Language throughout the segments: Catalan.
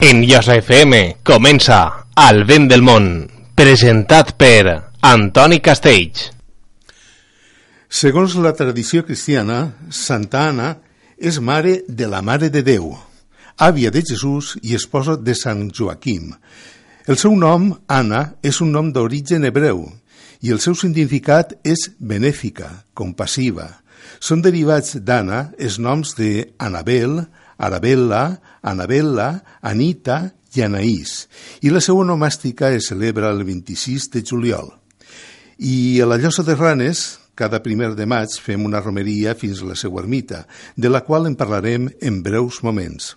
En Llosa FM comença El vent del món, presentat per Antoni Castells. Segons la tradició cristiana, Santa Anna és mare de la Mare de Déu, àvia de Jesús i esposa de Sant Joaquim. El seu nom, Anna, és un nom d'origen hebreu i el seu significat és benèfica, compassiva. Són derivats d'Anna els noms de Anabel, Arabella, Anabella, Anita i Anaïs, i la seva onomàstica es celebra el 26 de juliol. I a la Llosa de Ranes, cada primer de maig, fem una romeria fins a la seva ermita, de la qual en parlarem en breus moments.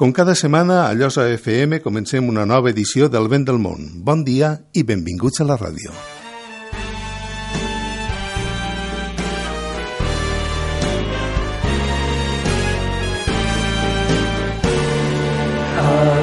Com cada setmana, a Llosa FM comencem una nova edició del Vent del Món. Bon dia i benvinguts a la ràdio. heart.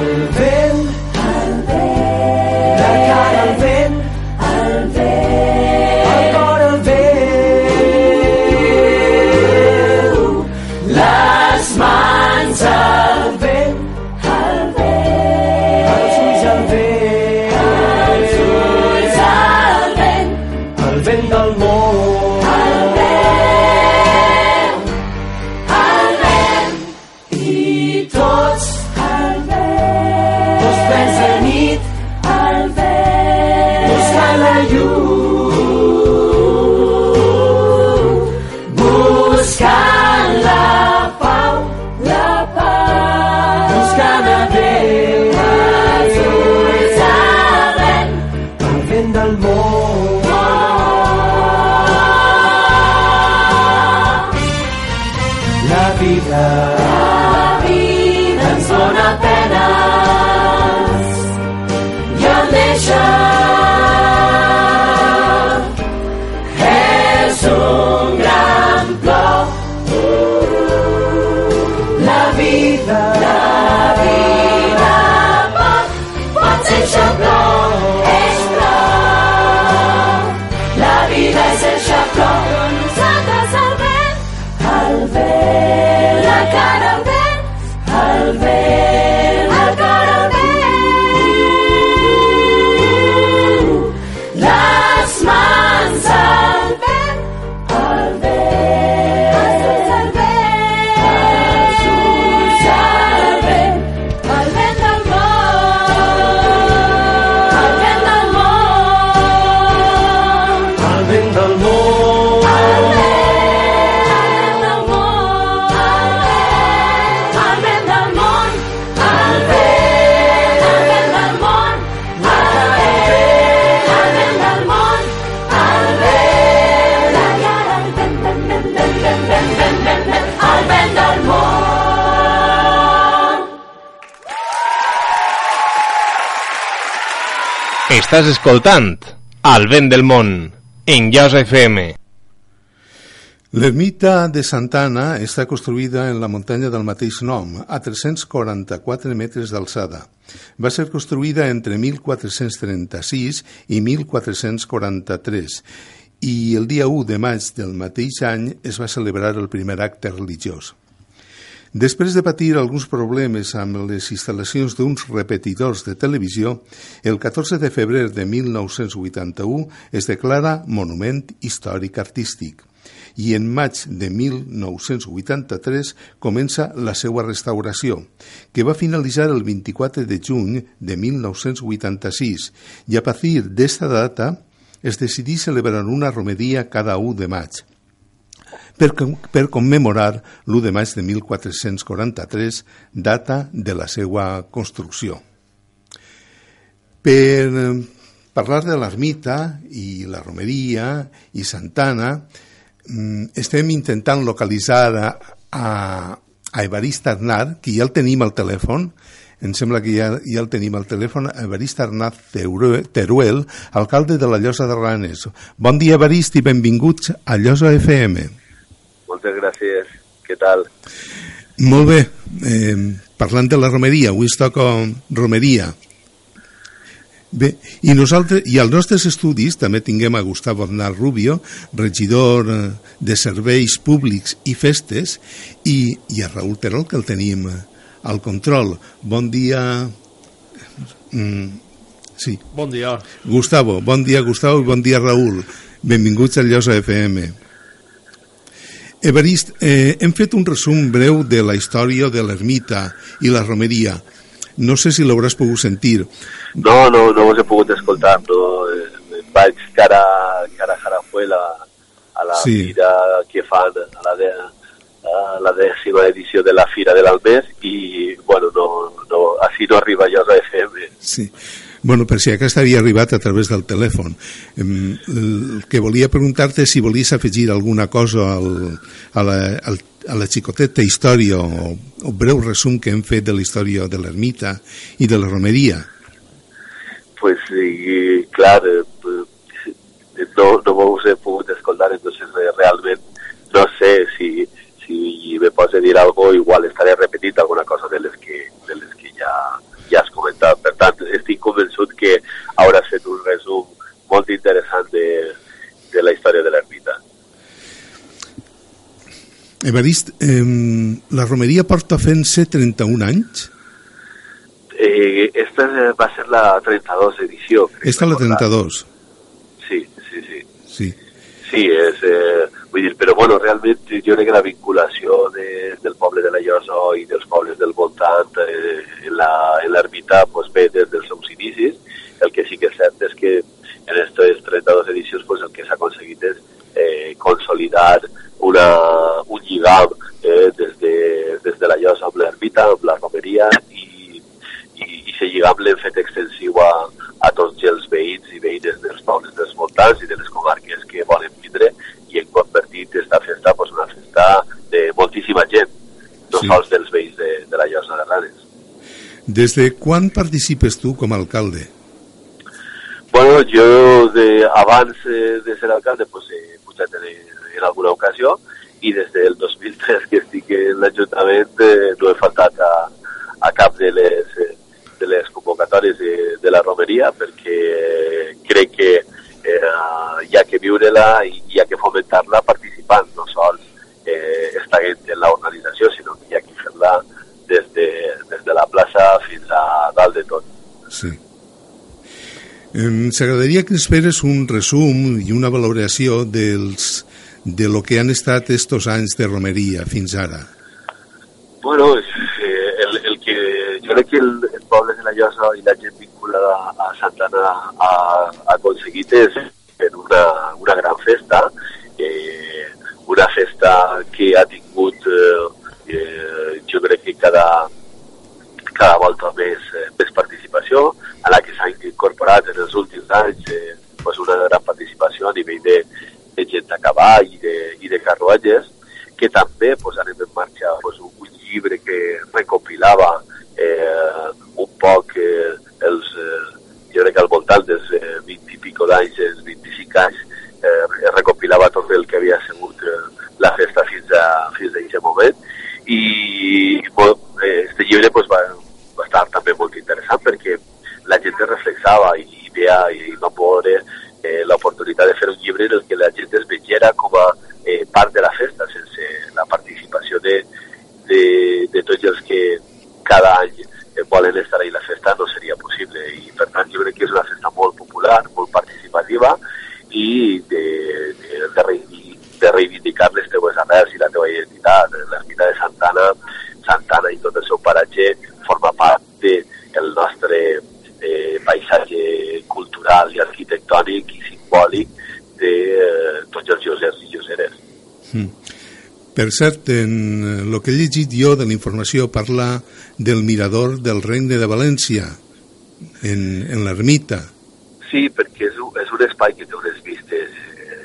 Estàs escoltant El vent del món, en Llosa FM. L'ermita de Santana està construïda en la muntanya del mateix nom, a 344 metres d'alçada. Va ser construïda entre 1436 i 1443 i el dia 1 de maig del mateix any es va celebrar el primer acte religiós. Després de patir alguns problemes amb les instal·lacions d'uns repetidors de televisió, el 14 de febrer de 1981 es declara Monument Històric Artístic i en maig de 1983 comença la seva restauració, que va finalitzar el 24 de juny de 1986 i a partir d'esta data es decidí celebrar una romeria cada 1 de maig per, per commemorar l'1 de maig de 1443, data de la seva construcció. Per eh, parlar de l'ermita i la romeria i Santana, mm, estem intentant localitzar a, a, a Evarist Arnar, que ja el tenim al telèfon. Em sembla que ja, ja el tenim al telèfon, Evarist Arnaz Teruel, alcalde de la Llosa de Ranes. Bon dia, Evarist, i benvinguts a Llosa FM. Moltes gràcies. Què tal? Molt bé, eh, parlant de la romeria, avui es toca romeria. Bé, i nosaltres, i als nostres estudis també tinguem a Gustavo Aznar Rubio, regidor eh, de Serveis Públics i Festes, i, i a Raül Terol, que el tenim eh, al control. Bon dia... Mm, sí, Bon dia. Gustavo, bon dia Gustavo i bon dia Raül. Benvinguts al Llosa FM. Evarist, eh, hem fet un resum breu de la història de l'ermita i la romeria. No sé si l'hauràs pogut sentir. No, no, no us he pogut escoltar, però eh, vaig cara, cara a Jarafuela a la Sí. fira que fan a la, de, a la dècima edició de la Fira de l'Albés i, bueno, no, no, així no arriba jo a FM. Sí. Bueno, per si aquest havia arribat a través del telèfon. El que volia preguntar-te si volies afegir alguna cosa al, a, la, al, a la xicoteta història o, o breu resum que hem fet de la història de l'ermita i de la romeria. Pues, i, clar, eh, eh, no, no us he pogut escoltar, entonces eh, realment no sé si, si me pots dir algo, igual estaré repetint alguna cosa de les que, de les que ja, ja has comentat. Per tant, estic convençut que hauràs fet un resum molt interessant de, de la història de l'ermita. Evarist, eh, la romeria porta fent-se 31 anys? Eh, esta va ser la 32 edició. crec Esta la recordar. 32, Sí, sí, sí. sí. Sí, és, eh, vull dir, però bueno, realment jo crec que la vinculació de, del poble de la Llosa i dels pobles del voltant eh, en l'ermita pues, ve des dels seus inicis. El que sí que és cert és que en aquestes 32 edicions pues, el que s'ha aconseguit és eh, consolidar una, un lligam eh, des, de, des de la Llosa amb l'ermita, amb la romeria i, i, i aquest lligam l'hem fet extensiu a, a tots els veïns i veïnes dels pobles dels voltants i de les comarques que volen vindre i hem convertit aquesta festa pues, una festa moltíssima gent, no Sí. sols dels veïns de, de la Llosa de Ranes. Des de quan participes tu com a alcalde? Bueno, jo de, abans eh, de ser alcalde pues, he pujat en, en alguna ocasió i des del 2003 que estic en l'Ajuntament eh, no he faltat a, a cap de les, eh, de les convocatòries de, de la romeria perquè crec que eh, hi ha que viure-la i hi ha que fomentar-la participant, no eh, estar en l'organització, sinó que hi ha que fer-la des, de, des de la plaça fins a dalt de tot. Sí. Em, S'agradaria que ens feres un resum i una valoració dels, de lo que han estat estos anys de romeria fins ara. Bueno, eh, el, el que jo crec que el, el poble de la Llosa i la gent vinculada a Santana ha, ha aconseguit és fer una, una gran festa, eh, una festa que ha tingut, eh, eh, jo crec que cada, cada volta més, eh, més participació, a la que s'ha incorporat en els últims anys eh, pues una gran participació a nivell de, de gent a cavall i de, i de carruatges, que també pues, anem en marxa pues, un, llibre que recopilava eh, un poc eh, els, eh, jo crec que al voltant dels eh, 20 i pico d'anys, els 25 anys, eh, recopilava tot el que havia sigut eh, la festa fins a, fins a aquest moment i bueno, eh, este llibre pues, va, va estar també molt interessant perquè la gent es reflexava i, i veia i va poder eh, l'oportunitat de fer un llibre en el que la gent es veiera com a eh, part de la festa sense la participació de, de, de tots els que cada any eh, volen estar ahí a la festa no seria possible i per tant jo crec que és una festa molt popular, molt participativa i de, de, de, reivindicar, de reivindicar les teues arrels i la teva identitat. L'ermita de Santana, Santana i tot el seu paratge forma part del nostre eh, paisatge cultural i arquitectònic i simbòlic de eh, tots els llosers i lloseres. Per cert, en el que he llegit jo de la informació parla del mirador del Regne de València en, en l'ermita. Sí, perquè és un, és un espai que té unes vistes eh,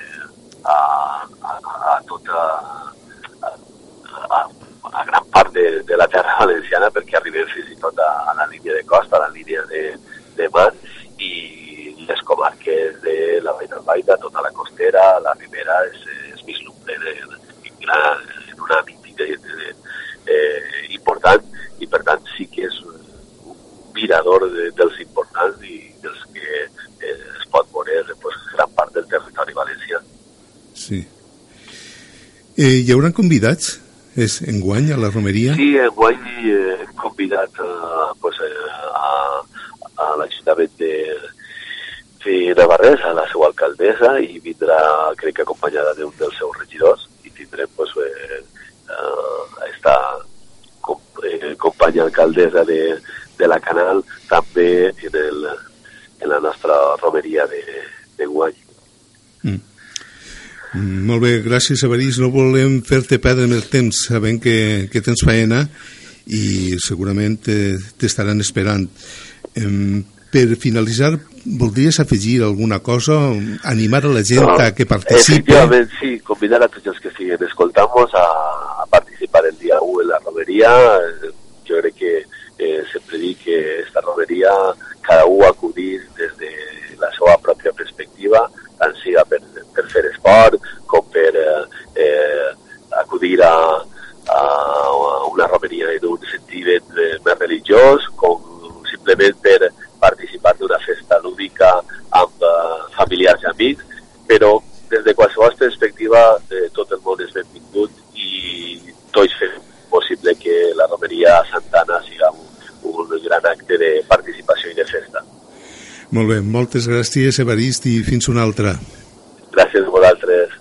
a, a, a tota a, a, a gran part de, de de la terra valenciana perquè arribem fins i tot a, a la línia de costa, a la línia de, de mar i les comarques de la Vall d'Albaida, tota la costera, la ribera es, es vislumbren en, en, gran, en un àmbit eh, eh, important i per tant sí que és un mirador de, dels importants i dels que eh, es pot veure pues, gran part del territori valencià. Sí. Eh, hi haurà convidats és enguany a la romeria? Sí, enguany eh, hem convidat eh, pues, eh, a, a l'Ajuntament de, de Navarrés, a la seva alcaldessa, i vindrà, crec que acompanyada d'un dels seus regidors, i tindrem pues, eh, eh, esta com, eh, companya alcaldessa de, de la Canal també en, el, en la nostra romeria de, de guany. Molt bé, gràcies, Evarís. No volem fer-te perdre més temps sabent que, que tens feina i segurament te- t'estaran esperant. Per finalitzar, voldries afegir alguna cosa? Animar a la gent a que participi? Efectivament, sí, convidar a tots els que siguen escoltant-nos a, a participar el dia 1 en la romeria. Eh, Jo crec que eh, sempre dic que esta romeria cada un acudir des de la seva pròpia perspectiva, tant siga per fer esport com per eh, eh, acudir a, a una romeria en un sentit eh, més religiós, com simplement per participar d'una festa lúdica amb eh, familiars i amics, però des de qualsevol perspectiva eh, tot el món és benvingut i tots fem possible que la romeria Santana siga un, un gran acte de participació i de festa. Molt bé, moltes gràcies, Evarist, i fins una altra. Gràcies a vosaltres.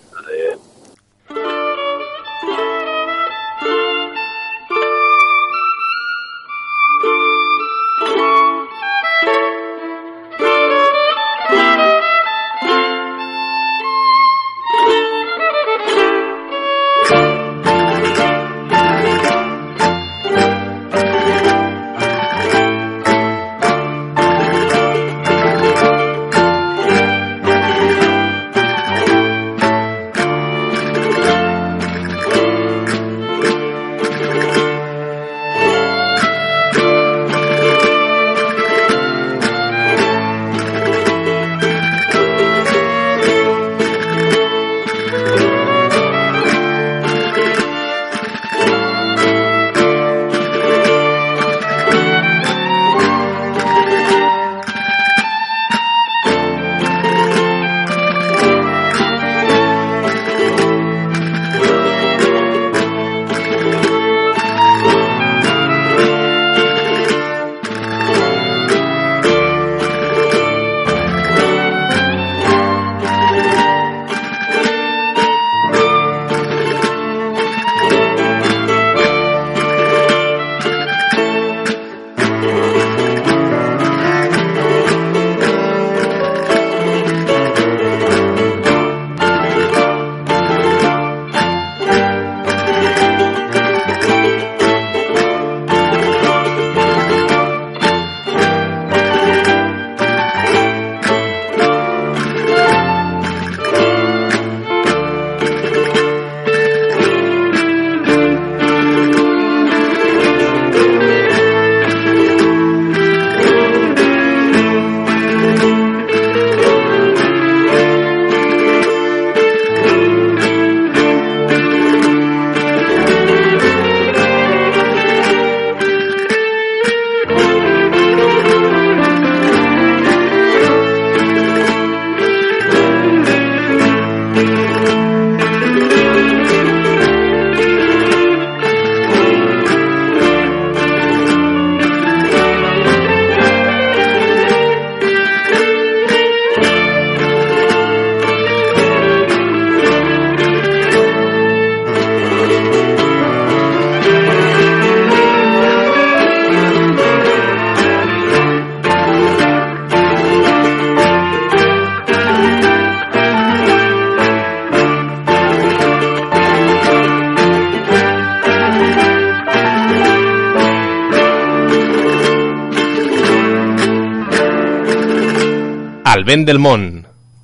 Al vent del món,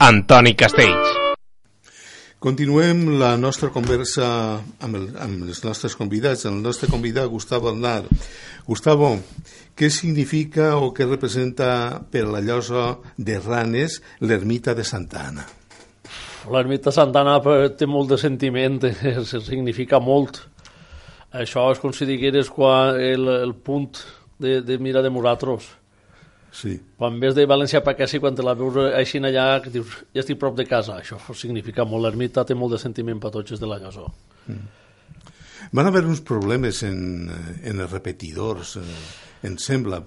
Antoni Castells. Continuem la nostra conversa amb, el, amb els nostres convidats, el nostre convidat Gustavo Alnar. Gustavo, què significa o què representa per la llosa de Ranes l'ermita de Santa Anna? L'ermita Santana eh, té molt de sentiment, significa molt. Això és com si digueres quan el, el punt de, de mira de nosaltres. Sí, Quan ves de València per aquí, quan te la veus així allà, que dius, ja estic prop de casa. Això significa molt. L'ermita té molt de sentiment per tots els de la llosa. van haver uns problemes en, en els repetidors, eh, em sembla.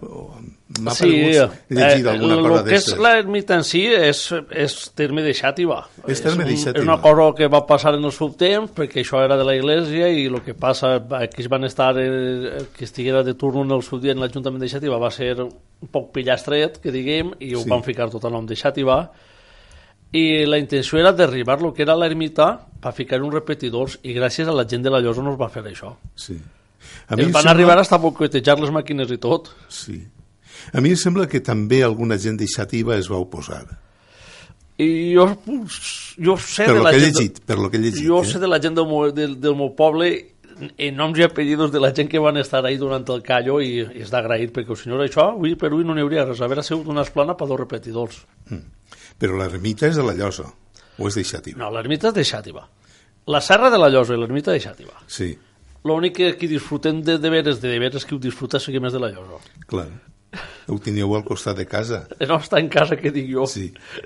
M'ha Sí, paregut llegir eh, alguna el cosa que és l'ermita en si és, és terme de xàtiva. És terme de xàtiva. És una cosa que va passar en el seu temps, perquè això era de la iglesia i el que passa, eh, que es van estar, eh, que estiguera de turno en el seu dia en l'Ajuntament de Xàtiva va ser un poc pillastret, que diguem, i ho Sí. van ficar tot el nom de Xàtiva, i la intenció era derribar lo que era l'ermita per ficar uns repetidors i gràcies a la gent de la Llosa no es va fer això. Sí. A Es em van sembla- arribar a boicotejar les màquines i tot. Sí. A mi em sembla que també alguna gent Xàtiva es va oposar. I jo, jo sé Per de la gent... llegit, per lo que he llegit. jo eh? sé de la gent del meu, del, del meu poble en noms i apellidos de la gent que van estar ahí durant el callo i, i és d'agrair perquè el senyor això, avui per avui no n'hi hauria res, haver sigut una esplana per dos repetidors. Però l'ermita és de la Llosa, o és de Xàtiva? No, l'ermita és de Xàtiva. La serra de la Llosa i l'ermita de Xàtiva. Sí, L'únic que, que disfrutem de deberes, de deberes que ho disfruta sigui més de la Llosa. clar. Ho teniu al costat de casa. No està en casa, que dic jo. Sí,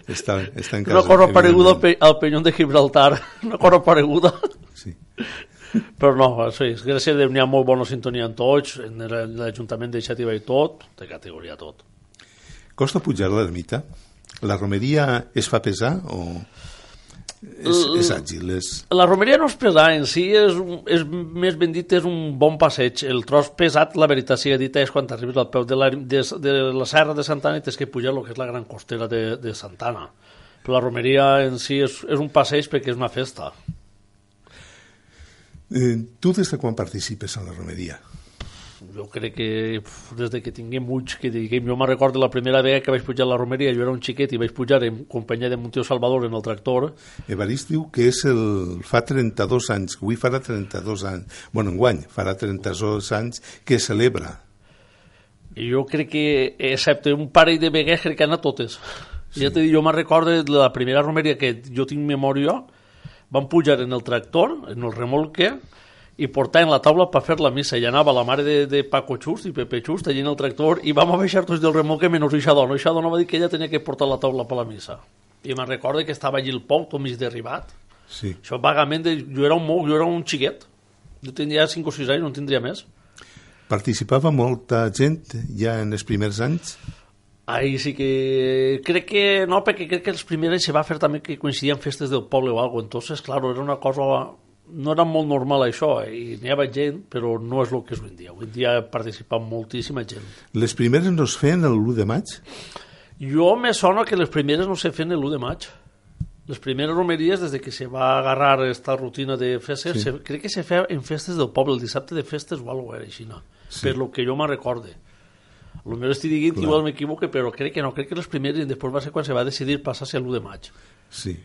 està, està en casa. Una cosa pareguda al, pe al penyón de Gibraltar. Una cosa pareguda. Sí. Però no, sí, gràcies a Déu n'hi ha molt bona sintonia en tots, en l'Ajuntament de Xàtiva i tot, de categoria tot. Costa pujar l'ermita? La romeria es fa pesar o és, és àgil? És... La romeria no és pesar, en si és, és més ben dit, és un bon passeig. El tros pesat, la veritat sigui dita, és quan arribes al peu de la, de, de la serra de Santana i tens que pujar el que és la gran costera de, de Santana. Però la romeria en si és, és un passeig perquè és una festa. Eh, tu des de quan participes en la romeria? Jo crec que uf, des de que tinguem ulls, que diguem, jo me'n recordo la primera vegada que vaig pujar a la romeria, jo era un xiquet i vaig pujar en companyia de Monteo Salvador en el tractor, Evarist diu que és el, fa 32 anys, que avui farà 32 anys, bueno, enguany farà 32 anys que celebra. i jo crec que, excepte un parell de vegades, crec que han anat totes. Sí. Ja t'he dit, jo me'n recordo la primera romeria que jo tinc memòria, van pujar en el tractor, en el remolque, i portaven la taula per fer la missa. I anava la mare de, de Paco Just i Pepe Just allà en el tractor i vam a baixar tots del remolque menys eixa dona. Eixa dona va dir que ella tenia que portar la taula per la missa. I me'n recordo que estava allí el pou, tot mig derribat. Sí. Això vagament, de, jo era un mou, jo era un xiquet. Jo tindria 5 o 6 anys, no en tindria més. Participava molta gent ja en els primers anys? Ahí sí que... Crec que no, perquè crec que els primers anys se va fer també que coincidien festes del poble o algo. Entonces, claro, era una cosa... No era molt normal això, eh? i n'hi havia gent, però no és el que és avui en dia. Avui en dia participa moltíssima gent. Les primeres no es feien el 1 de maig? Jo me sona que les primeres no se feien l'1 de maig. Les primeres romeries, des de que se va agarrar esta rutina de festes, Sí. se, crec que se feia en festes del poble, el dissabte de festes o alguna era així, no? Sí. per lo que jo me'n recorde. A lo millor estic dient, Clar. igual m'equivoque, però crec que no, crec que les primeres i després va ser quan se va decidir passar-se l'1 de maig. Sí.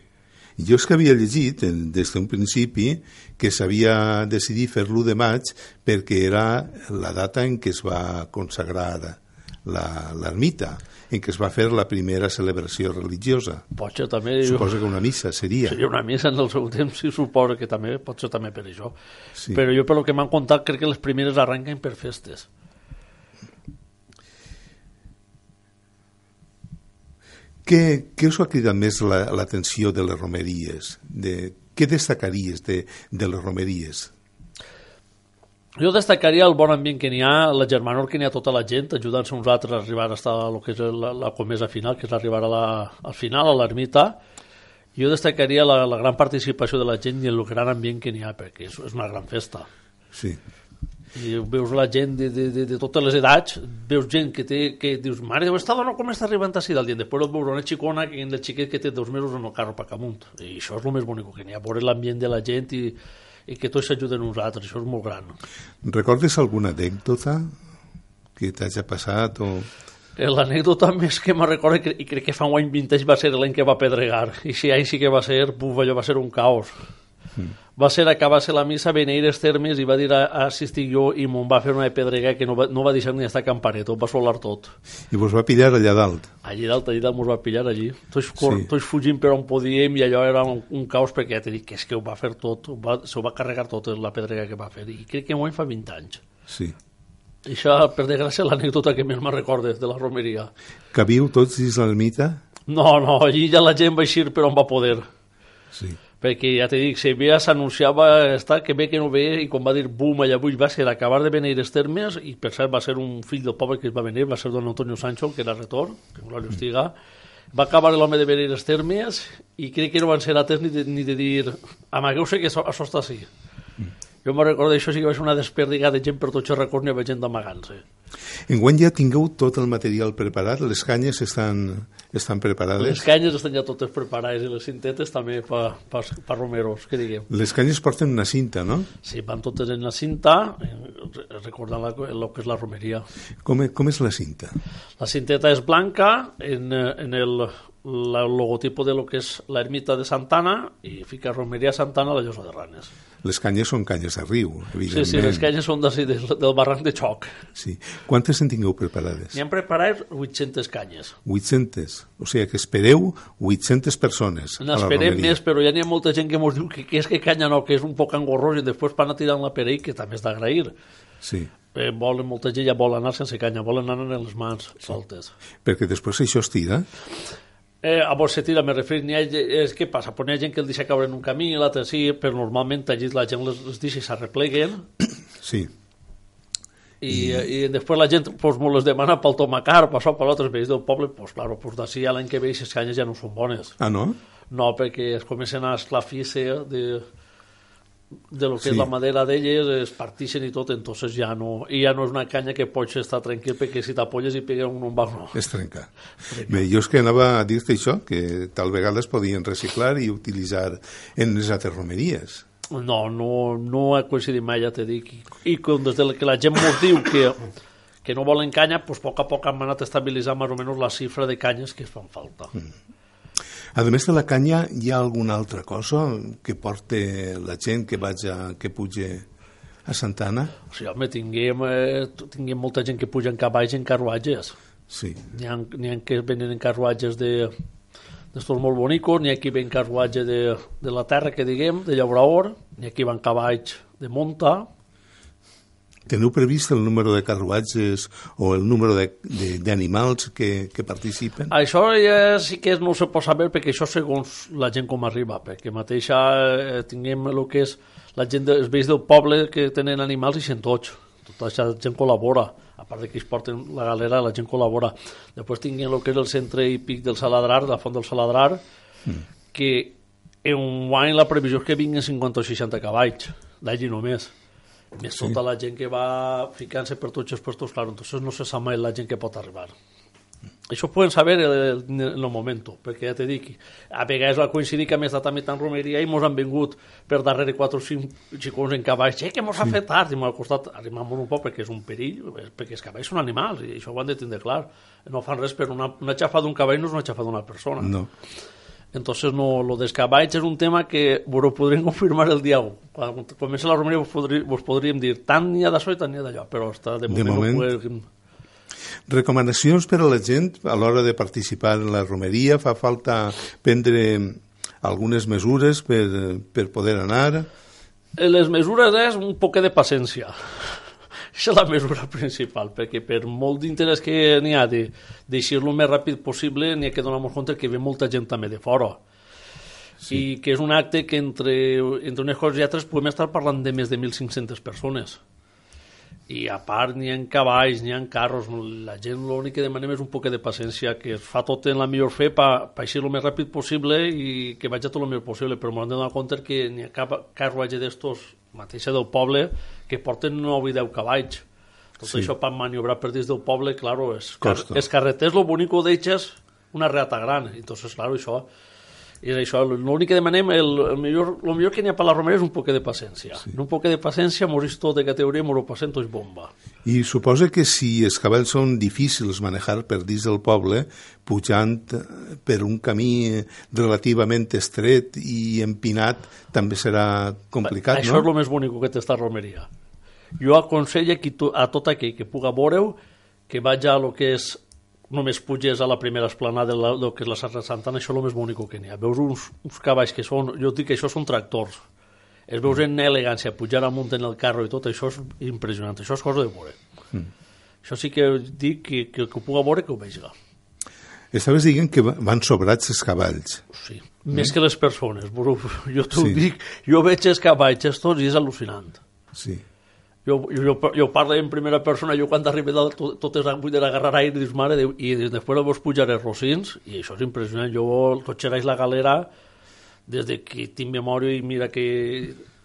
Jo és que havia llegit des d'un principi que s'havia decidit fer l'1 de maig perquè era la data en què es va consagrar la- l'ermita, en què es va fer la primera celebració religiosa. Pot ser també... Suposo que una missa seria. Seria una missa en el seu temps, sí, suposo que també, pot ser també per això. Sí. Però jo, per lo que m'han contat, crec que les primeres arrenquen per festes. Què, què us ha cridat més la- l'atenció de les romeries? De, què destacaries de, de les romeries? Jo destacaria el bon ambient que n'hi ha, la germanor que n'hi ha tota la gent, ajudant-se uns altres a arribar a el que és la, la comesa final, que és arribar a la, al final, a l'ermita. Jo destacaria la, la gran participació de la gent i el gran ambient que n'hi ha, perquè és, és una gran festa. Sí. I veus la gent de, de, de, de totes les edats, veus gent que té, que dius, mare Déu, esta dona com està arribant així del dia? Després veus una xicona que el xiquet que té dos mesos en el carro per amunt. I això és el més bonic que n'hi ha, veure l'ambient de la gent i, i que tots s'ajuden uns altres, això és molt gran. Recordes alguna anècdota que t'hagi passat o Eh, L'anècdota més que me recorda, que- i crec que fa un any vintage va ser l'any que va pedregar. I si any sí que va ser, buf, allò va ser un caos. Va ser acabar-se la missa, Beneires Termes, i va dir a, a assistir jo, i me'n va fer una de pedregar que no va, no va deixar ni estar camparet, ho va solar tot. I vos va pillar allà dalt. Allí dalt, allí dalt, mos va pillar allí. Tots, cor, Sí. tots fugint per on podíem i allò era un, un caos perquè ja t'he dit que és que ho va fer tot, ho va, se ho va carregar tot la pedrega que va fer. I crec que en fa 20 anys. Sí. I això, per desgràcia, l'anècdota que més me recordes de la romeria. Cabiu tots dins l'ermita? No, no, allí ja la gent va eixir per on va poder. Sí. Perquè ja t'he dit, si bé s'anunciava està, que bé que no ve, i quan va dir bum allà avui va ser acabar de venir els termes, i per cert va ser un fill del poble que es va venir, va ser don Antonio Sancho, que era retor, que glòria estiga, va acabar l'home de venir els termes, i crec que no van ser ates ni de, ni de dir, amagueu-se que això, això està així. Jo me recordo això sí que va ser una desperdiga de gent per tots els records, n'hi havia gent amagant-se. Enguany ja tingueu tot el material preparat? Les canyes estan, estan Les preparades? canyes estan ja totes preparades i les cintetes també per pa, pa romeros, que diguem. Les canyes porten una cinta, no? Sí, van totes en la cinta, eh, re- recordant el que és la romeria. Com, e- com és la cinta? La cinteta és blanca en, en el, el logotipo de lo que és la ermita de Santana i fica romeria Santana a la llosa de Ranes. Les canyes són canyes de riu, Sí, evidentment. sí, les canyes són del, del barranc de Xoc. Sí. Quantes en tingueu preparades? N'hi han preparat 800 canyes. 800. O sigui que espereu 800 persones a la N'esperem més, però ja n'hi ha molta gent que ens diu que, que és que canya no, que és un poc engorrós i després van a tirar la perell, que també és d'agrair. Sí, Eh, volen, molta gent ja vol anar sense canya, volen anar en les mans soltes. perquè després això es tira. Eh, a vos se tira, me referir, n'hi ha, és, què passa? Pues n'hi ha gent que el deixa caure en un camí, l'altre sí, però normalment allí la gent les, les deixa i s'arrepleguen Sí. i, I... i després la gent pues, me les demana pel tomacar, per això, per altres veïns del poble, pues, claro, pues d'ací a l'any que ve les canyes ja no són bones. Ah, no? No, perquè es comencen a esclafir-se de, de lo que Sí. és la madera d'elles, es partixen i tot, entonces ja no, i ja no és una canya que pots estar tranquil perquè si t'apolles i pega un un no. És trencar. Bé, jo és que anava a dir-te això, que tal vegada es podien reciclar i utilitzar en les altres romeries. No, no, no ha coincidit mai, ja t'he dit. I, i com des de que la gent mos diu que, que no volen canya, doncs a poc a poc hem anat estabilitzant més o menys la xifra de canyes que es fan falta. A més de la canya, hi ha alguna altra cosa que porte la gent que vaja, que puge a Santana? O sigui, home, tinguem, eh, tinguem molta gent que puja en cavalls i en carruatges. Sí. N'hi ha, ha que venen en carruatges de d'estos molt bonicos, n'hi ha qui ven carruatge de, de la terra, que diguem, de llaurador, n'hi ha qui van cavalls de monta, Teniu previst el número de carruatges o el número d'animals que, que participen? Això ja sí que no se pot saber perquè això segons la gent com arriba, perquè mateixa eh, tinguem el que és la gent, de, els veïns del poble que tenen animals i sent tots. Tota aquesta gent col·labora, a part de que es porten la galera, la gent col·labora. Després tinguem el que és el centre hípic del Saladrar, la font del Saladrar, que en un any la previsió és que vinguin 50 o 60 cavalls, d'allí només. Més tota la gent que va ficant-se per tots els puestos, claro, entonces no se sap mai la gent que pot arribar. Això ho poden saber en el moment, perquè ja t'he dit, a vegades va coincidir que hem estat també tan romeria i mos han vingut per darrere 4 o 5 xicons en cavalls, eh, que mos ha fet tard, i m'ha costat arribar un poc perquè és un perill, perquè els cavalls són animals, i això ho han de tindre clar. No fan res per una, una xafa d'un cavall no és una xafa d'una persona. No. Entonces, no, lo dels cavalls és un tema que vos ho podríem confirmar el dia 1. Quan comença la romeria vos, podrí, vos podríem dir tant n'hi ha d'això i tant n'hi ha d'allò, però està, de, De moment, moment. no podem... Recomanacions per a la gent a l'hora de participar en la romeria? Fa falta prendre algunes mesures per, per poder anar? Les mesures és un poc de paciència. És la mesura principal, perquè per molt d'interès que n'hi ha de deixar-lo el més ràpid possible, n'hi ha que donar-nos compte que ve molta gent també de fora. Sí. I que és un acte que entre, entre unes coses i altres podem estar parlant de més de 1.500 persones. I a part n'hi ha cavalls, n'hi ha carros, la gent l'únic que demanem és un poc de paciència, que es fa tot en la millor fe per pa eixir el més ràpid possible i que vagi tot el més possible, però m'han de donar compte que n'hi ha cap carruatge d'estos mateixa del poble que porten 9 i 10 cavalls. Tot Sí. això per maniobrar per dins del poble, claro, és, car és carreters, lo bonico d'ells una reata gran, entonces, claro, això I això, l'únic que demanem, el, el, millor, el millor que n'hi ha per la romeria és un poc de paciència. Sí. Un poc de paciència, morís tot de categoria, moro passant, és bomba. I suposa que si els cavalls són difícils manejar per dins del poble, pujant eh, per un camí relativament estret i empinat, també serà complicat, Això no? és el més bonic que té esta romeria. Jo aconsello qui, to- a tot aquell que puga veure que vaig a lo que és només puges a la primera esplanada de la, del que és la Serra de Santana, això és el més bonic que n'hi ha. Veus uns, uns cavalls que són, jo dic que això són tractors. Es veus en elegància, pujar amunt en el carro i tot, això és impressionant, això és cosa de veure. Mm. Això sí que dic que, que, que ho puga veure que ho vegi. Estaves dient que va- van sobrats els cavalls. Sí. Més que les persones, bro. jo t'ho Sí. dic, jo veig els cavalls estos i és al·lucinant. Sí. Jo, jo, jo parlo en primera persona, jo quan arribo dalt tot, tot és d'agarrar aire i dius, mare, Déu, i després veus pujar els rocins, i això és impressionant. Jo tot xerraix la galera des de que tinc memòria i mira que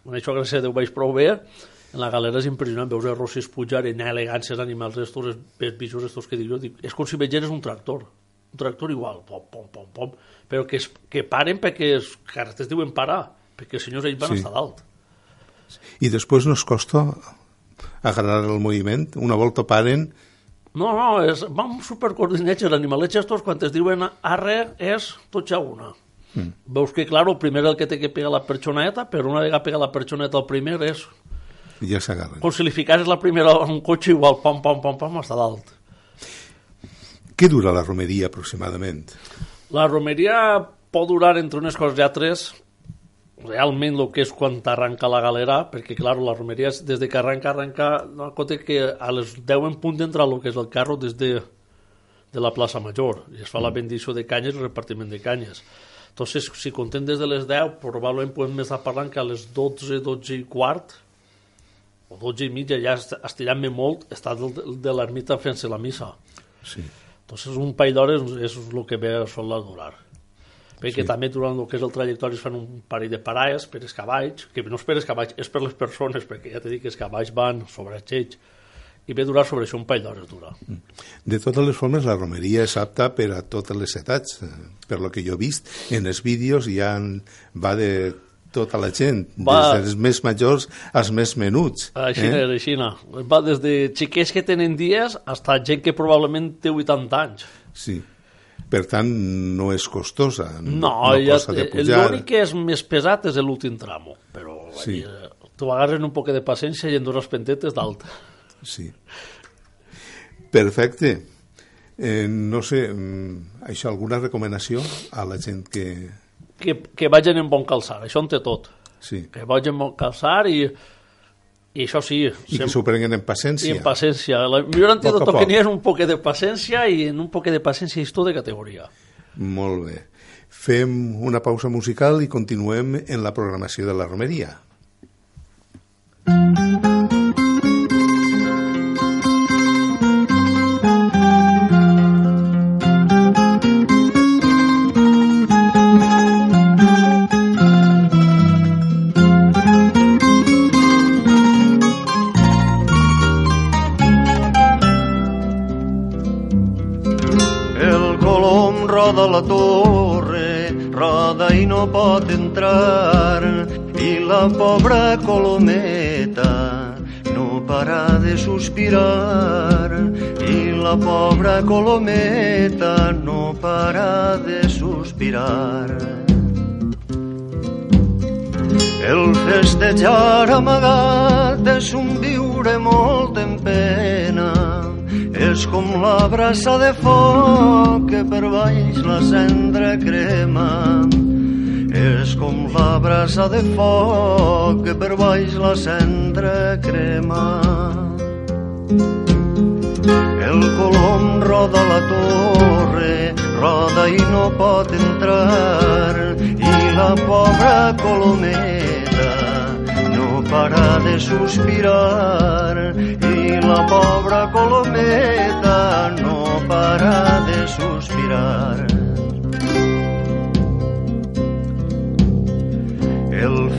en això gràcies a Déu vaig prou bé, en la galera és impressionant, veus els rocins pujar en elegàncies animals estos, els, els bichos estos que dic jo, dic, és com si vegeres un tractor, un tractor igual, pom, pom, pom, pom, però que, es, que paren perquè els carreters diuen parar, perquè els senyors ells van Sí. estar dalt. I després no es costa agarrar el moviment? Una volta paren... No, no, és, vam supercoordinats, els animalets estos, quan es diuen arre, és tots a una. Mm. Veus que, clar, el primer és el que té que pegar la perxoneta, però una vegada pega la perxoneta el primer és Ja s'agarren. com si li ficares la primera en un cotxe igual, pam, pam, pam, pam, està dalt. Què dura la romeria aproximadament? La romeria pot durar entre unes coses i altres realment el que és quan t'arranca la galera, perquè, clar, la romeria és des de que arranca, arranca, no, compte que a les 10 en punt entra el que és el carro des de, de la plaça Major, i es fa la bendició de canyes i el repartiment de canyes. Entonces, si contem des de les 10, probablement podem estar parlant que a les 12, 12 i quart, o 12 i mitja, ja est- estirant-me molt, està del, de l'ermita fent-se la missa. Sí. Entonces un parell d'hores és el que ve a sol durar. Perquè sí. també durant el que és el trajectori es fan un parell de parades per els cavalls, que no és per els cavalls, és per les persones, perquè ja t'he dit que els cavalls van sobre els ells, i ve a durar sobre això un parell d'hores dura. De totes les formes, la romeria és apta per a totes les edats. eh, Per lo que jo he vist, en els vídeos ja va de tota la gent, Va. des dels més majors als més menuts. Així eh? així Va des de xiquets que tenen dies fins gent que probablement té 80 anys. Sí. Per tant, no és costosa. No, no ja, l'únic que és més pesat és l'últim tramo, però Sí. tu agarres un poc de paciència i en dones pentetes d'alt. Sí. Perfecte. Eh, no sé, mm, això, alguna recomanació a la gent que... Que, que vagin en bon calçar, això en té tot. Sí. que vagin en bon calçar i, i això sí, I que s'ho prenguen en i paciència. en paciència. El millor antídot que n'hi és un poc de paciència i en un poc de paciència és tot de categoria. Molt bé. Fem una pausa musical i continuem en la programació de la romeria. El colometa no para de sospirar, i la pobra colometa no para de sospirar. El festejar amagat és un viure molt en pena. És com la brasa de foc que per baix la cendra crema. És com la brasa de foc que per baix la cendra crema. El colom roda la torre, roda i no pot entrar, i la pobra colometa no para de sospirar, i la pobra colometa no para de sospirar.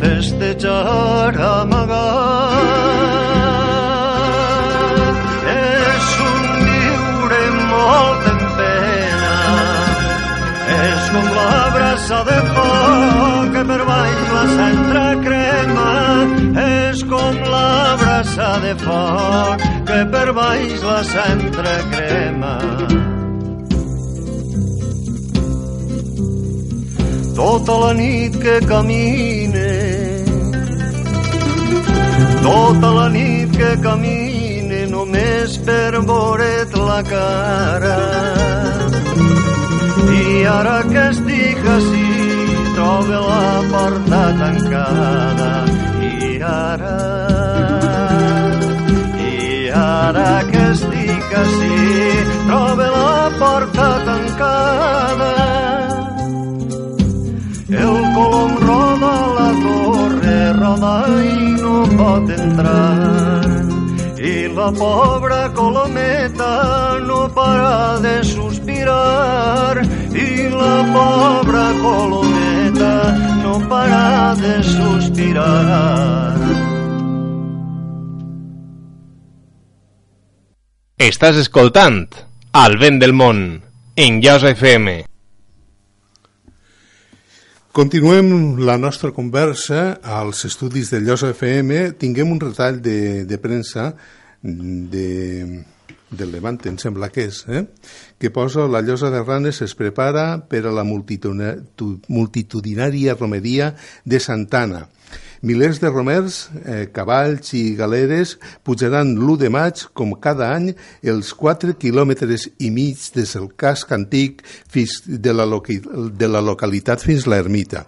Festejar amagat és un viure molt en pena, és com la brasa de foc baix la centre crema. És com la brasa de foc que per baix la centre crema. Tota la nit que camine, tota la nit que camine només per veure't la cara. I ara que estic així trobo la porta tancada i ara i ara que estic així trobo la porta tancada torre roda i no pot entrar i la pobra colometa no para de sospirar i la pobra colometa no para de sospirar. Estàs escoltant Al vent del món en Llosa FM. Continuem la nostra conversa als estudis de Llosa FM. Tinguem un retall de, de premsa de, del Levante, em sembla que és, eh? que posa la llosa de Ranes es prepara per a la multitudinària romeria de Santana. Milers de romers, eh, cavalls i galeres pujaran l'1 de maig, com cada any, els 4 quilòmetres i mig des del casc antic fins de la, de la localitat fins l'ermita.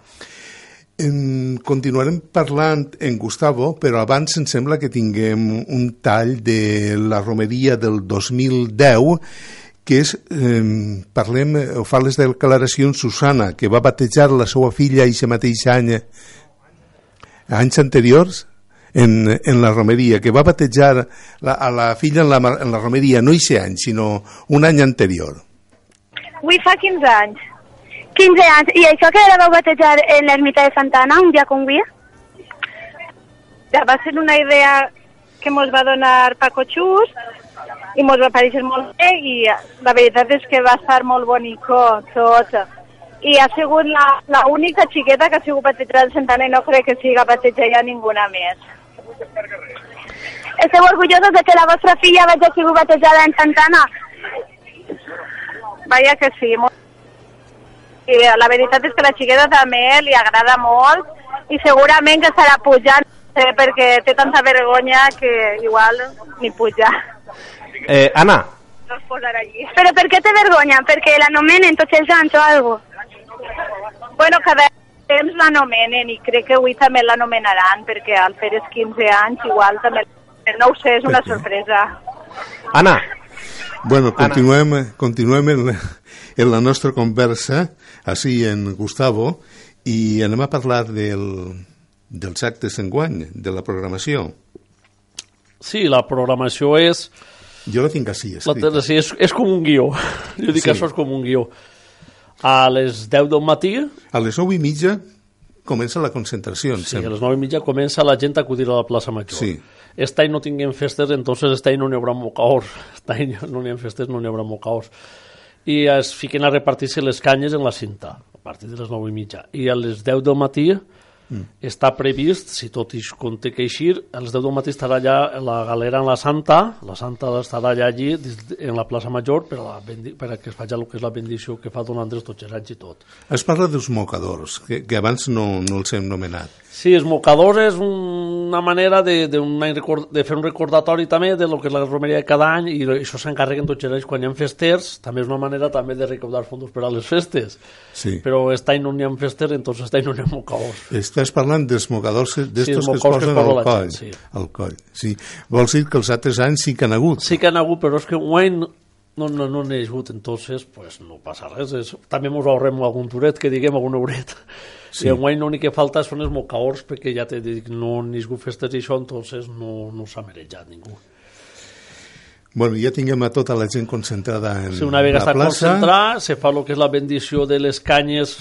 En, continuarem parlant en Gustavo, però abans em sembla que tinguem un tall de la romeria del 2010 que és, eh, parlem, o fa les declaracions Susana, que va batejar la seva filla i mateix any, anys anteriors, en, en la romeria, que va batejar la, a la filla en la, en la romeria, no aquest any, sinó un any anterior. Avui fa 15 anys. 15 anys. I això que la vau batejar en l'ermita de Santana, un dia com avui? Ja va ser una idea que mos va donar Paco Xus i mos va pareixer molt bé i la veritat és que va estar molt bonico tot. I ha sigut la, la única xiqueta que ha sigut batejada en Santana i no crec que siga batejada ja ninguna més. Esteu orgullosos de que la vostra filla hagi sigut batejada en Santana? Vaya que sí, molt i la veritat és que la xiqueta també li agrada molt i segurament que estarà pujant eh, perquè té tanta vergonya que igual ni puja. Eh, Anna, No es posarà allí. Però per què té vergonya? Perquè l'anomenen tots els anys o algo? Bueno, cada temps l'anomenen i crec que avui també l'anomenaran perquè al fer els 15 anys igual també... No ho sé, és una sorpresa. Anna, Bueno, continuem, continuem en, la, en la nostra conversa, així en Gustavo, i anem a parlar del, dels actes enguany, de la programació. Sí, la programació és... Jo la tinc així, La, escrita. sí, és, és com un guió. Jo dic Sí. que això és com un guió. A les 10 del matí, A les 9 i mitja comença la concentració, em sí, a sembla. les 9 i mitja comença la gent a acudir a la plaça Major. Sí. Este any no tinguem festes, entonces este any no n'hi haurà mocaors. Este any no n'hi ha festes, no n'hi haurà mocaors. I es fiquen a repartir-se les canyes en la cinta, a partir de les 9 i mitja. I a les 10 del matí mm. està previst, si tot ix conté que eixir, a les 10 del matí estarà allà la galera en la Santa, la Santa estarà allà allí, en la plaça Major, per a, la per a que es faci el que és la bendició que fa Don Andrés tots els anys i tot. Es parla dels mocadors, que, que abans no, no els hem nomenat. Sí, els mocadors és una manera de, de, una, de fer un recordatori també de lo que és la romeria de cada any i això s'encarreguen tots els quan hi ha festers, també és una manera també de recaudar fons per a les festes. Sí. Però aquest any no n'hi ha festers, entonces aquest any no n'hi ha mocadors. Estàs parlant dels mocadors d'estos els que es que posen es posa al coll. gent, sí. Al coll, sí. Vols dir que els altres anys sí que han hagut? Sí que han hagut, però és que un any no, no, no ha hagut, entonces pues, no passa res. És, també ens ahorrem algun turet, que diguem algun euret. Sí. Sí. I enguany l'únic que falta són els mocaors, perquè ja t'he dit, no hagut festes i això, entonces no, no s'ha merejat ningú. Bueno, ja tinguem a tota la gent concentrada en Si una vegada la està plaça. concentrat, se fa el que és la bendició de les canyes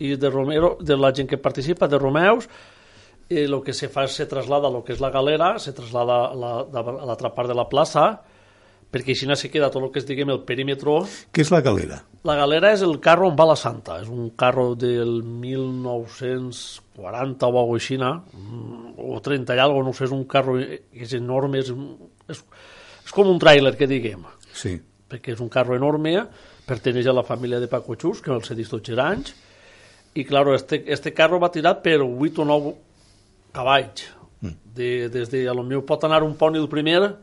i de Romero, de la gent que participa, de Romeus, i el que se fa és se traslada a lo que és la galera, se traslada a la- a l'altra part de la plaça, perquè així se queda tot el que és, diguem, el perímetre, Què és la galera? La galera és el carro on va la Santa. És un carro del 1940 o alguna així, mm, o 30 i alguna, no sé, és un carro que és enorme, és, és, és com un tràiler, que diguem, Sí. perquè és un carro enorme, perteneix a la família de Paco Xus, que cedís tots els anys, i, claro, este, este carro va tirat per 8 o 9 cavalls. De, des de, a lo millor pot anar un poni el primer,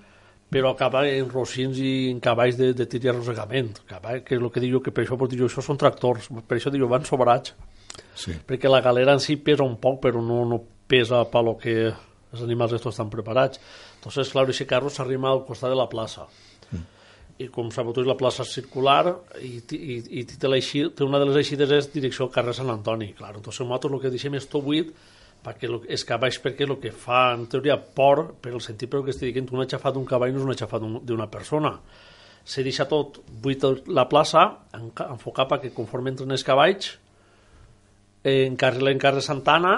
però acaba en rocins i en cavalls de, de tir i arrossegament. Cavall, que és el que dic jo, que per això, pues, dic jo, això són tractors, per això dic jo, van sobrats, Sí. perquè la galera en si pesa un poc, però no, no pesa per lo que els animals estos estan preparats. Entonces, claro, ese carro s'arrima al costat de la plaça. I com sabeu la plaça és circular i, i, i té, la eixi, té una de les eixides és direcció al carrer Sant Antoni. Claro, entonces nosaltres el que deixem és tot buit perquè lo, és cavalls perquè el que fa en teoria por per el sentit però que estic dient un aixafat d'un cavall no és un aixafat d'un- d'una persona se deixa tot buit la plaça enca- enfocar perquè conforme entren els cavalls en carrer, en carrer Santana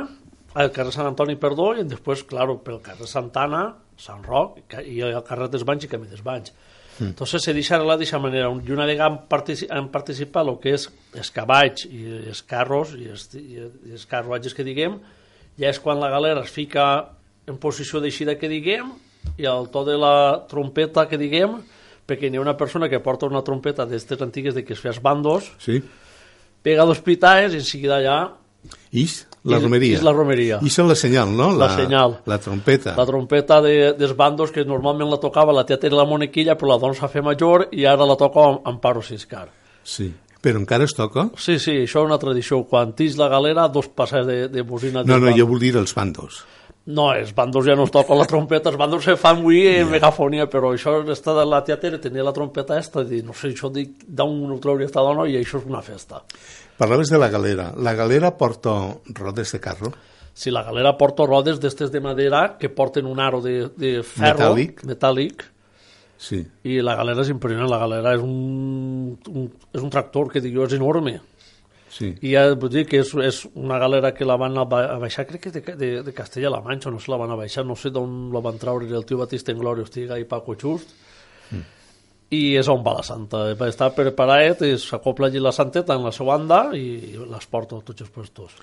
el carrer Sant Antoni, perdó, i després, claro, pel carrer Santana, Sant Roc, i el carrer dels Banys i Camí dels Banys. Mm. Entonces se deixa arreglar d'aquesta manera. I una vegada han, partici han participat el que és els cavalls i els carros i els, i els carruatges que diguem, ja és quan la galera es fica en posició d'eixida que diguem i al to de la trompeta que diguem, perquè n'hi ha una persona que porta una trompeta d'estes antigues de que es feia bandos, Sí. pega dos pitaes i en seguida ja Ix, la romeria. ix la romeria. Ix és la senyal, no? La senyal. La trompeta. la trompeta de, dels bandos que normalment la tocava la tia tenia la monequilla però la dona s'ha fet major i ara la toca amb Amparo Siscar Sí. Però encara es toca? sí, sí, això és una tradició quan tix la galera dos passes de, de bocina No, no, jo vull dir els bandos. no, els bandos ja no es toquen la trompeta els bandos se fan avui en megafonia però això està de la tia Tere tenia la trompeta esta i no sé, això dic d'on ho trauria esta dona i això és una festa Parlaves de la galera. La galera porta rodes de carro? si la galera porta rodes d'estes de madera que porten un aro de, de ferro Metàl·lic. metàl·lic Sí. i la galera és impressionant, la galera és un, un, és un tractor que dic jo és enorme Sí. i ja vull dir que és, és una galera que la van a ba- a baixar, crec que de, de, de Castella-La Manxa, no sé, la van a baixar, no sé d'on la van treure el tio Batista en Glòria Ostiga i Paco Just, i és on va la Santa. Va estar preparat, i s'acopla allí la Santeta en la seva banda i les porta a tots els puestos.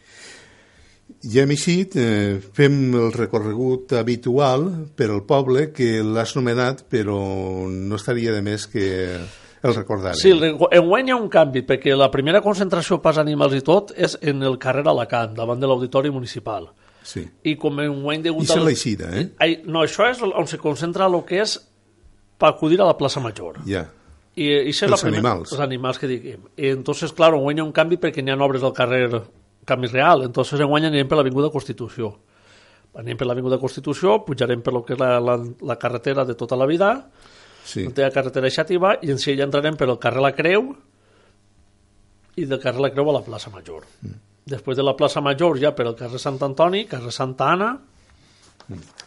I hem eixit, eh, fem el recorregut habitual per al poble que l'has nomenat, però no estaria de més que el recordarem. Sí, enguany hi ha un canvi, perquè la primera concentració pas animals i tot és en el carrer Alacant, davant de l'Auditori Municipal. sí. I com enguany degut I al- l'eixida, eh? Ai, no, això és on se concentra el que és per acudir a la plaça Major. Ja. I, i és Els la primera- animals. Els animals que diguem. I entonces, claro, enguany hi ha un canvi perquè n'hi ha obres al carrer Camí Real. Entonces, enguany anirem per l'Avinguda Constitució. Anem per l'Avinguda Constitució, pujarem per lo que és la, la, la carretera de tota la vida, Sí. la carretera xàtiva, i en si ja entrarem per el carrer La Creu i del carrer La Creu a la plaça Major. Mm. Després de la plaça Major ja per el carrer Sant Antoni, carrer Santa Anna,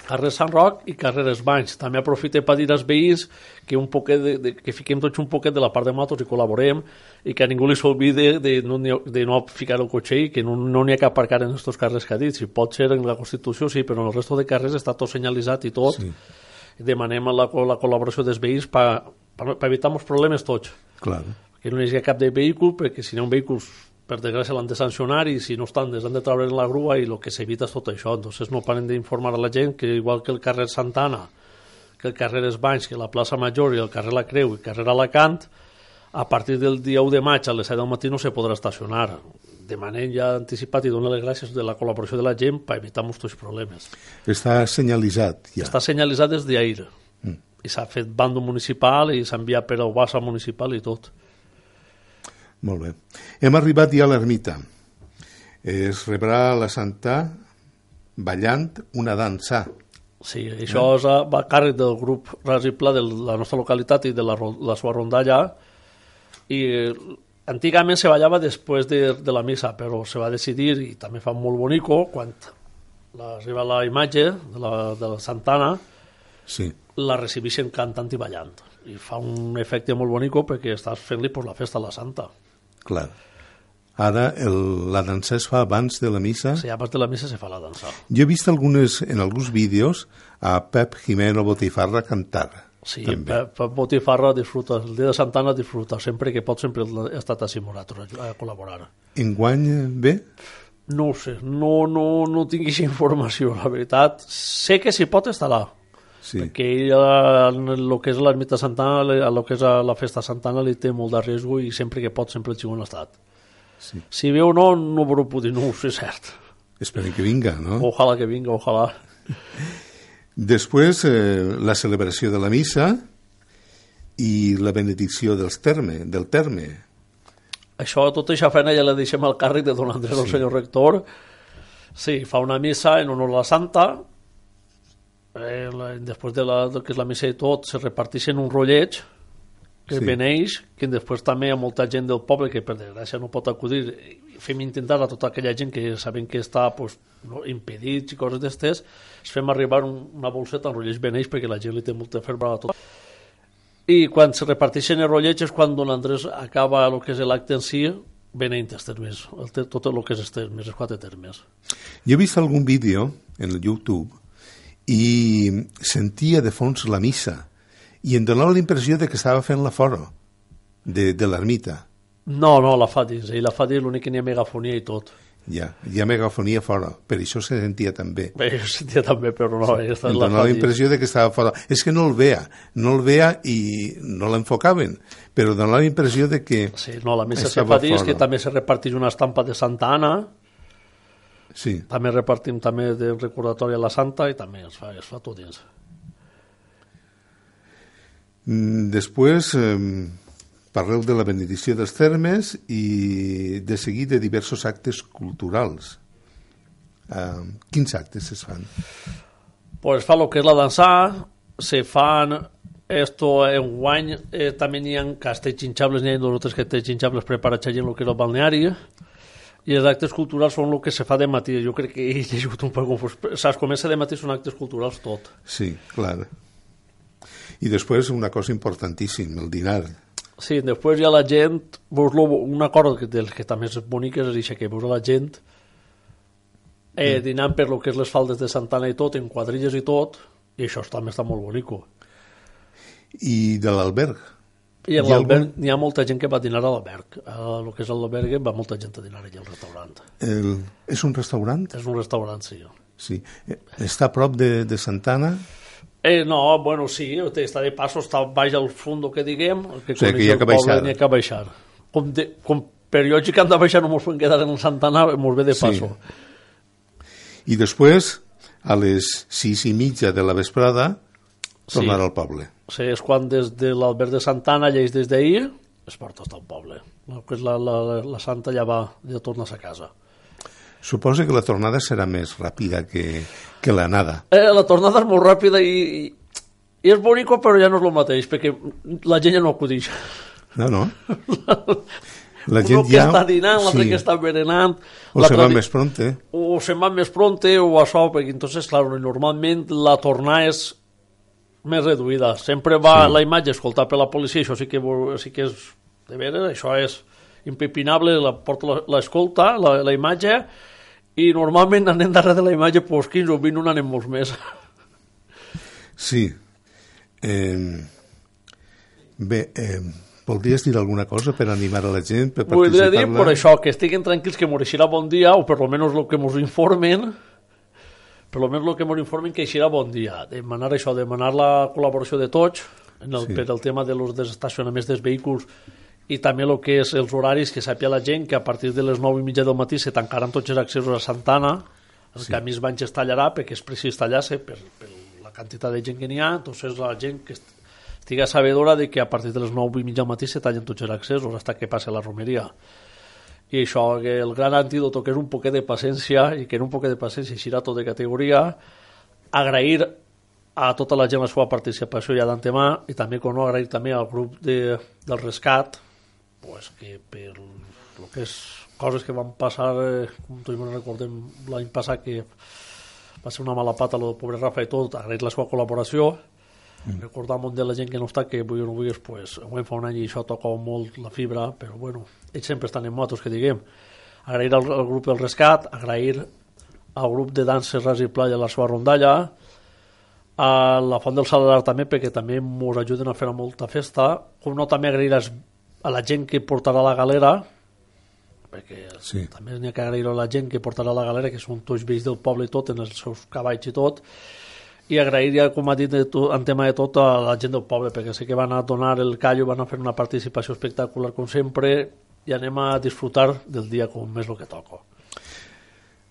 carrer Sant Roc i carrer Els Banys. També aprofite per dir als veïns que, un poquet de, de, que fiquem tots un poquet de la part de motos i col·laborem i que a ningú li s'olvide de, no, de no ficar el cotxe i que no n'hi no ha que aparcar en aquests carrers que ha dit. Si pot ser en la Constitució, sí, però en el resto de carrers està tot senyalitzat i tot. Sí. Demanem la, la col·laboració dels veïns per evitar els problemes tots Clar. que no hi hagi cap de vehícul, perquè si no un vehícul, per desgràcia l'han de sancionar i si no estan, les han de treure en la grua i el que s'evita és tot això. Entonces no paren d'informar a la gent que igual que el carrer Santana, que el carrer Els Banys, que la plaça Major i el carrer La Creu i el carrer Alacant, a partir del dia 1 de maig a les 7 del matí no se podrà estacionar. Demanem ja anticipat i donar les gràcies de la col·laboració de la gent per evitar molts problemes. Està senyalitzat, ja. Està senyalitzat des d'ahir. Mm. I s'ha fet bando municipal i s'ha enviat per al BASA municipal i tot. Molt bé. Hem arribat ja a l'ermita. Es rebrà la Santa ballant una dansa. Sí, això és a, va a càrrec del grup Ras i Pla de la nostra localitat i de la, la seva rondalla i eh, antigament se ballava després de, de la missa però se va decidir i també fa molt bonico quan la, arriba la imatge de la, de la Santana Sí. la recibeixen cantant i ballant i fa un efecte molt bonico perquè estàs fent-li pues, la festa a la Santa Clar. Ara el, la dansa es fa abans de la missa. si abans de la missa se fa la dansa Jo he vist algunes, en alguns vídeos a Pep Jimeno Botifarra cantar. Sí, També. per Botifarra disfruta, el dia de Santana disfruta, sempre que pot sempre he estat així amb nosaltres a, a col·laborar. Enguany bé? No ho sé, no, no, no tinc aquesta informació, la veritat. Sé que si pot estarà, Sí. que ell a el que és l'ermita Santana, a lo que és la festa Santana li té molt de risc i sempre que pot sempre el xiu en estat. Sí. Si ve o no, no ho puc dir, no ho sé cert. Esperem que vinga, no? Ojalà que vinga, ojalà. Després, eh, la celebració de la missa i la benedicció dels terme, del terme. Això, tota aquesta feina ja la deixem al càrrec de don Andrés, el senyor rector. Sí, fa una missa en honor a la Santa, eh, la, després de la, del que és la missa i tot, se reparteixen un rotlleig que Sí. beneix, que després també hi ha molta gent del poble que per desgràcia no pot acudir. Fem intentar a tota aquella gent que sabem que està pues, no, impedits i coses d'estes, es fem arribar un, una bolseta amb rotlleig beneix perquè la gent li té molta febre a tot. I quan se reparteixen els rotllets és quan don Andrés acaba el que és l'acte en si, beneint els termes, el, tot el que és els termes, els quatre termes. Jo he vist algun vídeo en el YouTube i sentia de fons la missa i em donava la impressió de que estava fent la fora de, de l'ermita. No, no, la fa dins, ell la fa dins, l'únic que n'hi ha megafonia i tot. Ja, hi ha megafonia fora, per això se sentia també. Bé, jo sentia també, però no, aquesta Em la donava la dins. impressió de que estava fora. És que no el veia, no el veia i no l'enfocaven, però donava la impressió de que... Sí, no, la missa se fa dins, que també se reparteix una estampa de Santa Anna, Sí, també repartim també de recordatori a la Santa i també es fa, es fa tot dins. Mm, Després eh, parleu de la benedicció dels termes i de seguir de diversos actes culturals. Eh, quins actes es fan? Pues fa lo que és la dansa, se fan esto en guany, eh, també n'hi ha castells xinxables, n'hi ha dos o tres castells xinxables preparats allà en lo que és el balneari, i els actes culturals són el que se fa de matí. Jo crec que he llegit un poc confús. Saps, comença de matí són actes culturals tot. Sí, clar. I després una cosa importantíssima, el dinar. Sí, després ja la gent, veus lo, una cosa que, del que també és bonica és això, que veus la gent eh, dinant per lo que és les faldes de Santana i tot, en quadrilles i tot, i això també està molt bonico. I de l'alberg. I a Hi l'alberg algun- n'hi ha molta gent que va a dinar a l'alberg. A lo que és l'alberg va molta gent a dinar allà al restaurant. El... És un restaurant? És un restaurant, sí. Sí. Eh, Està a prop de, de Santana? Eh, no, bueno, sí, està de passo, està baix al fundo, que diguem, que O sigui, que hi ha el que poble, baixar. n'hi ha que baixar. Com, de, com periòdic que han de baixar no mos podem quedar en Santana, mos ve de Sí. passo. I després, a les sis i mitja de la vesprada, tornar Sí. al poble. És quan des de l'Albert de Santana lleis des d'ahir es porta hasta el poble. És la, la, la, la Santa ja va, ja tornes a casa. Suposo que la tornada serà més ràpida que, que l'anada. Eh, la tornada és molt ràpida i, i, i és bonico, però ja no és el mateix, perquè la gent ja no acudix. No, no. La Uno gent que ja... està dinant, l'altre sí. que està berenant... O se va més pronte. o se va més pronte o això, perquè entonces, claro, normalment la tornada és més reduïda. Sempre va Sí. la imatge escoltar per la policia, això sí que, sí que és de veres, això és impepinable, la porta l'escolta, la, la imatge, i normalment anem darrere de la imatge, pues 15 o 20 no anem molts més. Sí. Eh, bé, eh, voldries dir alguna cosa per animar a la gent? Per Voldria dir, per això, que estiguin tranquils, que mos eixirà bon dia, o per lo menos el que mos informen, per lo menos el que mos informen que eixirà bon dia. Demanar això, demanar la col·laboració de tots, en el, Sí. per el tema de los desestacionaments dels vehicles, i també el que és els horaris, que sàpia la gent que a partir de les 9 i mitja del matí se tancaran tots els accessos a Santana, el sí. camí es van es tallarà perquè és precís tallar-se per, per la quantitat de gent que n'hi ha, entonces la gent que est- estiga sabedora de que a partir de les 9 i mitja del matí se tallen tots els accessos hasta que passe la romeria. I això, que el gran antídoto, que és un poquet de paciència, i que en un poquet de paciència eixirà tot de categoria, agrair a tota la gent la seva participació ja d'antemà, i també, com no, agrair també al grup de, del rescat, pues, que per el que és coses que van passar, eh, com tots ens recordem l'any passat, que va ser una mala pata, del pobre Rafa i tot, agrair la seva col·laboració, mm. recordar molt de la gent que no està, que vull o no vulguis, pues, fa un any i això toca molt la fibra, però bueno, ells sempre estan en motos, que diguem. Agrair al, al grup del rescat, agrair al grup de danses Ras i Playa la seva rondalla, a la Font del Saladar també, perquè també ens ajuden a fer molta festa. Com no, també agrair a la gent que portarà la galera, perquè Sí. també n'hi ha que agrair a la gent que portarà la galera, que són tots vells del poble i tot, en els seus cavalls i tot, i agrair ja, com ha dit de tu, en tema de tot, a la gent del poble, perquè sé que van a donar el callo, van a fer una participació espectacular com sempre, i anem a disfrutar del dia com és el que toca.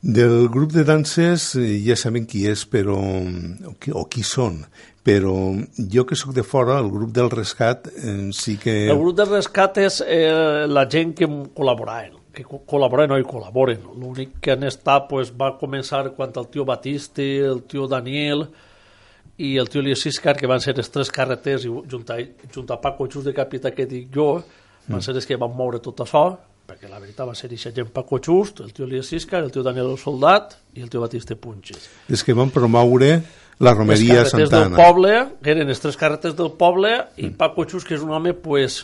Del grup de danses eh, ja sabem qui és però, o, qui, o qui són, però jo que sóc de fora, el grup del rescat eh, sí que... El grup de rescat és eh, la gent que col·laboraven, que co- col·laboren o hi col·laboren. L'únic que han estat pues, va començar quan el tio Batiste, el tio Daniel i el tio Elias Siscar, que van ser els tres carreters, i junt a, junt a Paco Xus de capità que dic jo, van ser els que van moure tot això, perquè la veritat va ser eixa gent Paco Xust, el tio Elias Siscar, el tio Daniel el Soldat i el tio Batiste Punxes. És que van promoure la les romeria del Santana. poble, que eren les tres carretes del poble, i Paco Xus, que és un home pues,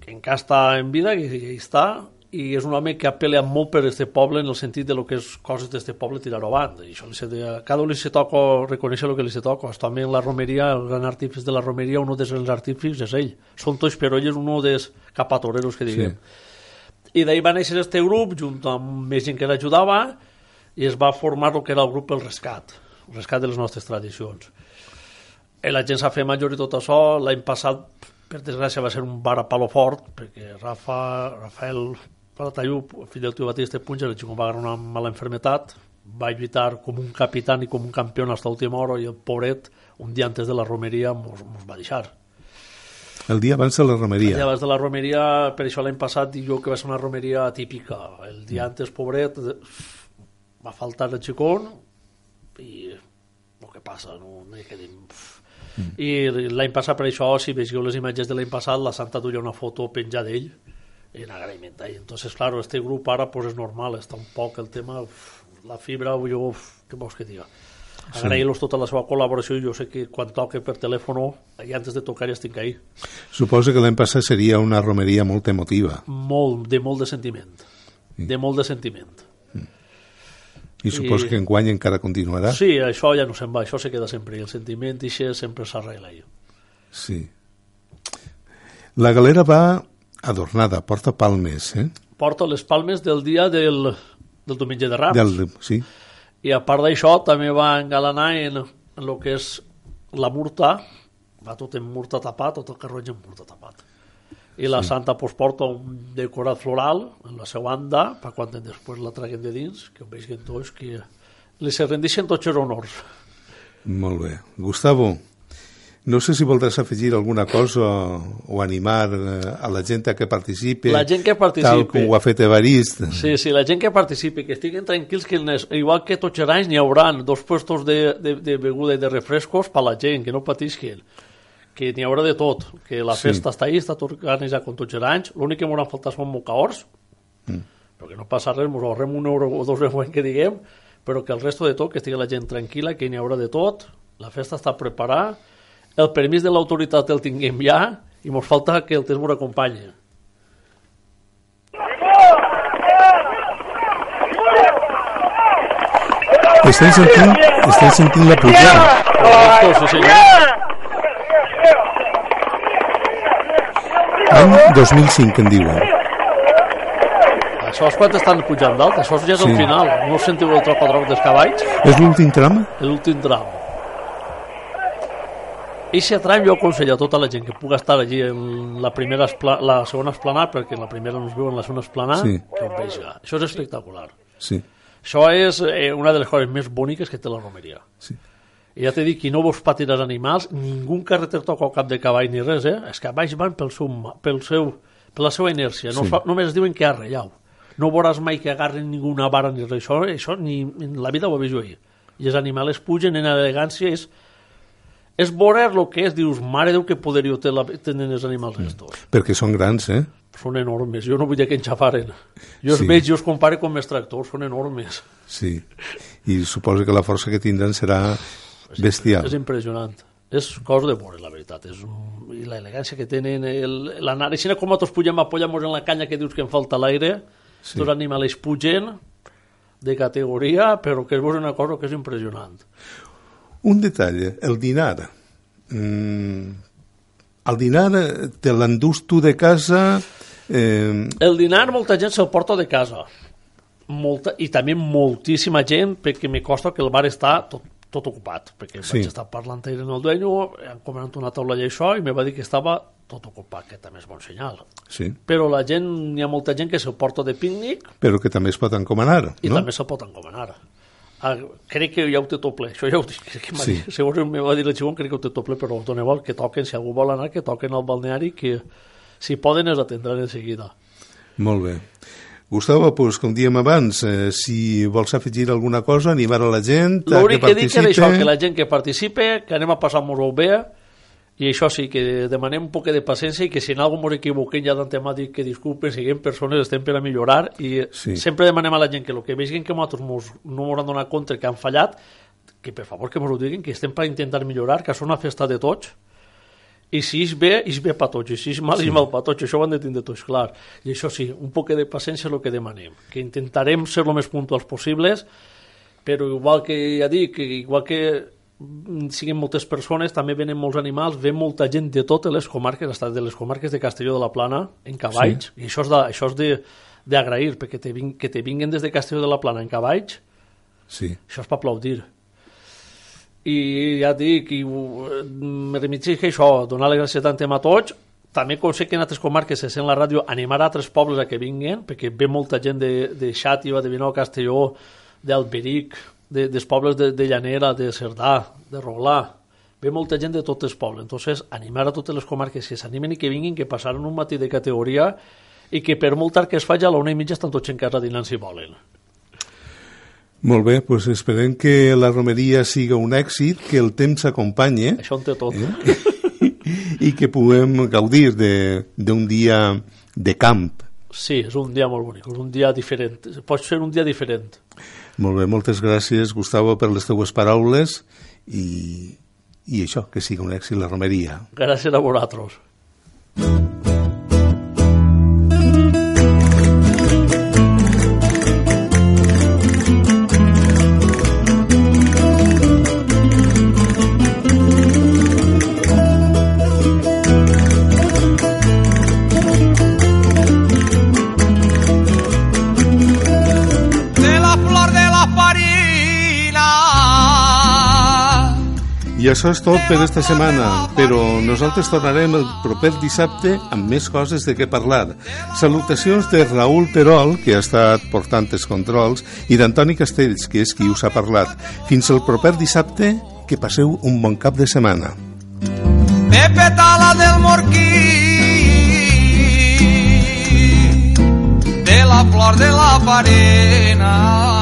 que encara està en vida, que hi està, i és un home que ha peleat molt per este poble en el sentit de lo que és coses d'este poble tirar avant. I això li se de, a cada un li se toca reconèixer el que li se toca. També en la romeria, el gran artífice de la romeria, un dels grans artífices és ell. Són tots, però ell és un dels capatoreros que diguem. I d'ahir va néixer este grup, junt amb més gent que l'ajudava, i es va formar el que era el grup El Rescat, el rescat de les nostres tradicions. I la gent s'ha fet major i tot això. L'any passat, per desgràcia, va ser un bar a palo fort, perquè Rafa, Rafael Palatayú, fill del tio Batista Punja, el xicó va agarrar una mala enfermetat, va lluitar com un capità i com un campió hasta l'última hora i el pobret, un dia antes de la romeria, mos, mos va deixar. El dia abans de la romeria. Ja abans de la romeria, per això l'any passat dic jo que va ser una romeria típica. El dia antes, pobret, va faltar el xicón i el que passa, no, no hi que dir... I l'any passat, per això, si veieu les imatges de l'any passat, la Santa duia una foto penjada d'ell en agraïment ell. Entonces, claro, este grup ara pues, és normal, està un poc el tema, uf, la fibra, jo, uf, què vols que diga? Agrair-los tota la seva col·laboració i jo sé que quan toque per telèfon i antes de tocar ja estic ahí. Suposo que l'any passat seria una romeria molt emotiva. molt, de molt de sentiment. De molt de sentiment. I suposo I- que enguany encara continuarà. Sí, això ja no se'n va, això se queda sempre. I el sentiment i sempre s'arregla. Sí. La galera va adornada, porta palmes, eh? Porta les palmes del dia del, del diumenge de Rams. Del, sí, I a part d'això també va engalanar en, en el que és la murta, va tot en murta tapat, tot el carruatge en murta tapat. I la santa pues, porta un decorat floral en la seva banda, per quan després la traguen de dins, que ho vegin tots, que li se rendixen tots els honors. molt bé. Gustavo, no sé si voldràs afegir alguna cosa o animar eh, a la gent a que participi. La gent que participi. Tal com ho ha fet Evarist. Sí, sí, la gent que participi, que estiguen tranquils, que nes- igual que tots els anys n'hi haurà dos puestos de, de, de beguda i de refrescos per la gent, que no patisquen que n'hi haurà de tot, que la Sí. festa està ahí, està tot organitzat com tots els anys, l'únic que m'haurà faltat són mocaors, mm. però que no passa res, ens ahorrem un euro o dos euros que diguem, però que el resto de tot, que estigui la gent tranquil·la, que n'hi haurà de tot, la festa està preparada, el permís de l'autoritat el tinguem ja, i ens falta que el temps ens acompanyi. Estem sentint, estem sentint la pujada. Sí senyor. Any 2005, en diuen. Això és quan estan pujant dalt, això ja és Sí. el final. No sentiu el troc-a-troc dels cavalls? És l'últim tram? L'últim tram. Eixe tram jo aconsello a tota la gent que puga estar allí en la primera espla, la segona esplanada, perquè en la primera no es viu en la segona esplanada, Sí. que ho veja. Això és espectacular. Sí, Això és eh, una de les coses més boniques que té la romeria. sí. I ja t'he dit que no vos patir els animals, ningú carreter toca el cap de cavall ni res, eh? Els cavalls van pel seu, pel seu, per la seva inèrcia, no Sí. fa, només diuen que arrellau. No veuràs mai que agarren ninguna vara ni res, això, això ni en la vida ho he vist jo ahir. I els animals pugen en elegància, és, és veure el que és, dius, mare Déu, que poderio té la, tenen els animals estos. Perquè són grans, eh? Són enormes, jo no vull que enxafaren. Jo els Sí. veig, jo els compare com els tractors, són enormes. Sí. I suposo que la força que tindran serà bestial. És impressionant. És cosa de veure, la veritat. És un... I l'elegància que tenen, el... l'anar... Així com nosaltres pugem, apoyamos en la canya que dius que em falta l'aire, sí. els animals pugen de categoria, però que és una cosa que és impressionant. Un detall, el dinar. Mm, el dinar te l'endús tu de casa... Eh, El dinar molta gent se'l porta de casa. Molta, I també moltíssima gent, perquè me costa que el bar està tot, tot ocupat, perquè Sí. vaig estar parlant ahir amb el dueño, han comanat una taula i això, i me va dir que estava tot ocupat, que també és bon senyal. sí, Però la gent, hi ha molta gent que se'l porta de pícnic però que també es pot encomanar, i no? també se'l pot encomanar. Ah, crec que ja ho té tot ple, això ja ho dic. Que Sí. Segons me va dir el xicón, crec que ho té tot ple, però doneu el que toquen, si algú vol anar, que toquen al balneari, que si poden es atendran en seguida. Molt bé. Gustavo, pues, com diem abans, eh, si vols afegir alguna cosa, animar a la gent L'únic que dic era participe... això, que la gent que participe, que anem a passar molt bé, i això sí, que demanem un poc de paciència i que si en algú ens equivoquem ja d'antemà dic que disculpen, siguem persones, estem per a millorar i Sí. sempre demanem a la gent que el que vegin que nosaltres mos, no ens han donat compte que han fallat, que per favor que ens ho diguin, que estem per intentar millorar, que és una festa de tots, i si és bé, és bé per tots, i si és mal, és mal per tots, això ho han de tindre tots clar. I això sí, un poc de paciència és el que demanem, que intentarem ser el més puntuals possibles, però igual que ja dic, igual que siguin moltes persones, també venen molts animals, ve molta gent de totes les comarques, hasta de les comarques de Castelló de la Plana, en cavalls, sí. i això és de- això és de- d'agrair, perquè te vin, que te vinguen des de Castelló de la Plana en cavalls, Sí, això és per aplaudir. I ja et dic, i, uh, me remitgis que això, donar les gràcies tant a tots, també com sé que en altres comarques se sent la ràdio, animar a altres pobles a que vinguin, perquè ve molta gent de, de Xàtiva, de Vinou, Castelló, d'Alberic, de, dels pobles de, de Llanera, de Cerdà, de Roglà, ve molta gent de tots els pobles. Entonces, animar a totes les comarques que s'animen i que vinguin, que passaran un matí de categoria i que per molt tard que es faci a la una i mitja estan tots en casa dinant si volen. molt bé, pues esperem que la romeria siga un èxit, que el temps s'acompanyi Això en té tot. i que puguem gaudir de- d'un dia de camp. Sí, és un dia molt bonic, és un dia diferent. Pot ser un dia diferent. Molt bé, moltes gràcies, Gustavo, per les teues paraules i, i això, que sigui un èxit la romeria. Gràcies a vosaltres. Això és tot per esta setmana, però nosaltres tornarem el proper dissabte amb més coses de què parlar. Salutacions de Raül Terol, que ha estat portant els controls, i d'Antoni Castells, que és qui us ha parlat. Fins el proper dissabte, que passeu un bon cap de setmana. Pepe Tala del Morquí, de la flor de la farina.